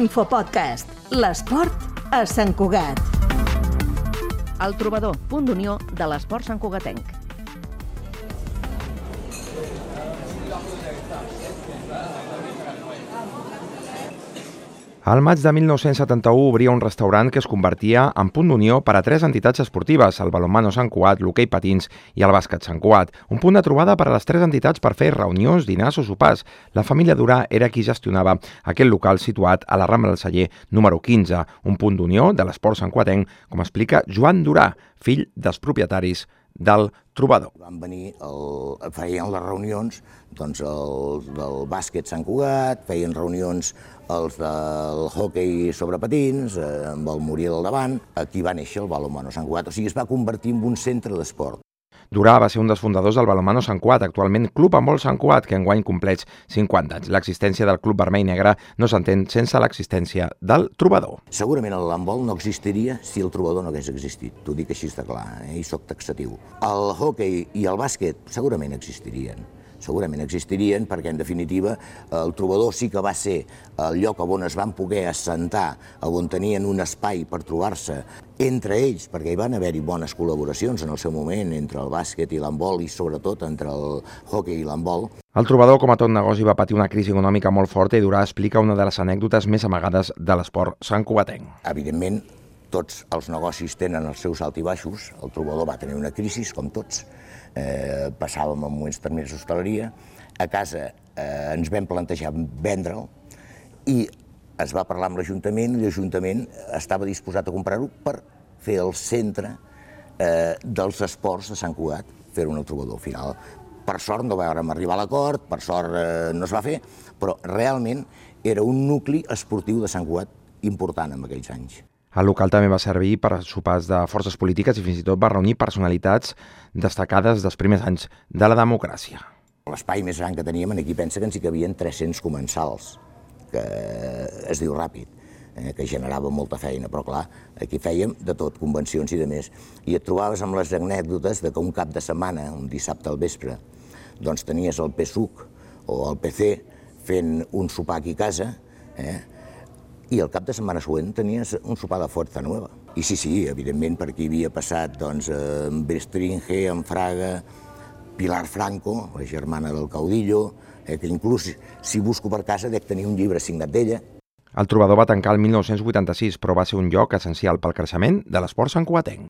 Infopodcast. L'esport a Sant Cugat. El trobador, punt d'unió de l'esport Sant Cugatenc. Al maig de 1971 obria un restaurant que es convertia en punt d'unió per a tres entitats esportives, el balonmano Sant Cuat, l'hoquei patins i el bàsquet Sant Cuat. Un punt de trobada per a les tres entitats per fer reunions, dinars o sopars. La família Durà era qui gestionava aquest local situat a la Rambla del Celler número 15, un punt d'unió de l'esport Sant Cuatenc, com explica Joan Durà, fill dels propietaris del trobador. Van venir, el, feien les reunions doncs, el, del bàsquet Sant Cugat, feien reunions els del hockey sobre patins, eh, amb el Muriel al davant. Aquí va néixer el balonmano Sant Cugat, o sigui, es va convertir en un centre d'esport. Durà va ser un dels fundadors del balonmano Sant Cuat, actualment Club Handbol Sant Cuat, que enguany compleix 50 anys. L'existència del Club Vermell Negre no s'entén sense l'existència del trobador. Segurament el handbol no existiria si el trobador no hagués existit. T'ho dic així de clar, eh? i sóc taxatiu. El hockey i el bàsquet segurament existirien segurament existirien perquè, en definitiva, el trobador sí que va ser el lloc on es van poder assentar, on tenien un espai per trobar-se entre ells, perquè hi van haver-hi bones col·laboracions en el seu moment entre el bàsquet i l'handbol i sobretot entre el hockey i l'handbol. El trobador, com a tot negoci, va patir una crisi econòmica molt forta i Durà explica una de les anècdotes més amagades de l'esport Sant Cugatenc. Evidentment, tots els negocis tenen els seus alt i baixos. El trobador va tenir una crisi, com tots, eh, passàvem en moments terminats d'hostaleria, a casa eh, ens vam plantejar vendre'l i es va parlar amb l'Ajuntament i l'Ajuntament estava disposat a comprar-ho per fer el centre eh, dels esports de Sant Cugat, en el trobador. Al final, per sort no vam arribar a l'acord, per sort eh, no es va fer, però realment era un nucli esportiu de Sant Cugat important en aquells anys. El local també va servir per a sopars de forces polítiques i fins i tot va reunir personalitats destacades dels primers anys de la democràcia. L'espai més gran que teníem, aquí pensa que ens hi cabien 300 comensals, que es diu ràpid, eh, que generava molta feina, però clar, aquí fèiem de tot, convencions i de més. I et trobaves amb les anècdotes de que un cap de setmana, un dissabte al vespre, doncs tenies el PSUC o el PC fent un sopar aquí a casa, eh, i el cap de setmana següent tenies un sopar de Fuerza Nueva. I sí, sí, evidentment, per aquí havia passat doncs, en Bestringe, en Fraga, Pilar Franco, la germana del caudillo, eh, que inclús si busco per casa dec tenir un llibre signat d'ella. El trobador va tancar el 1986, però va ser un lloc essencial pel creixement de l'esport santcuatenc.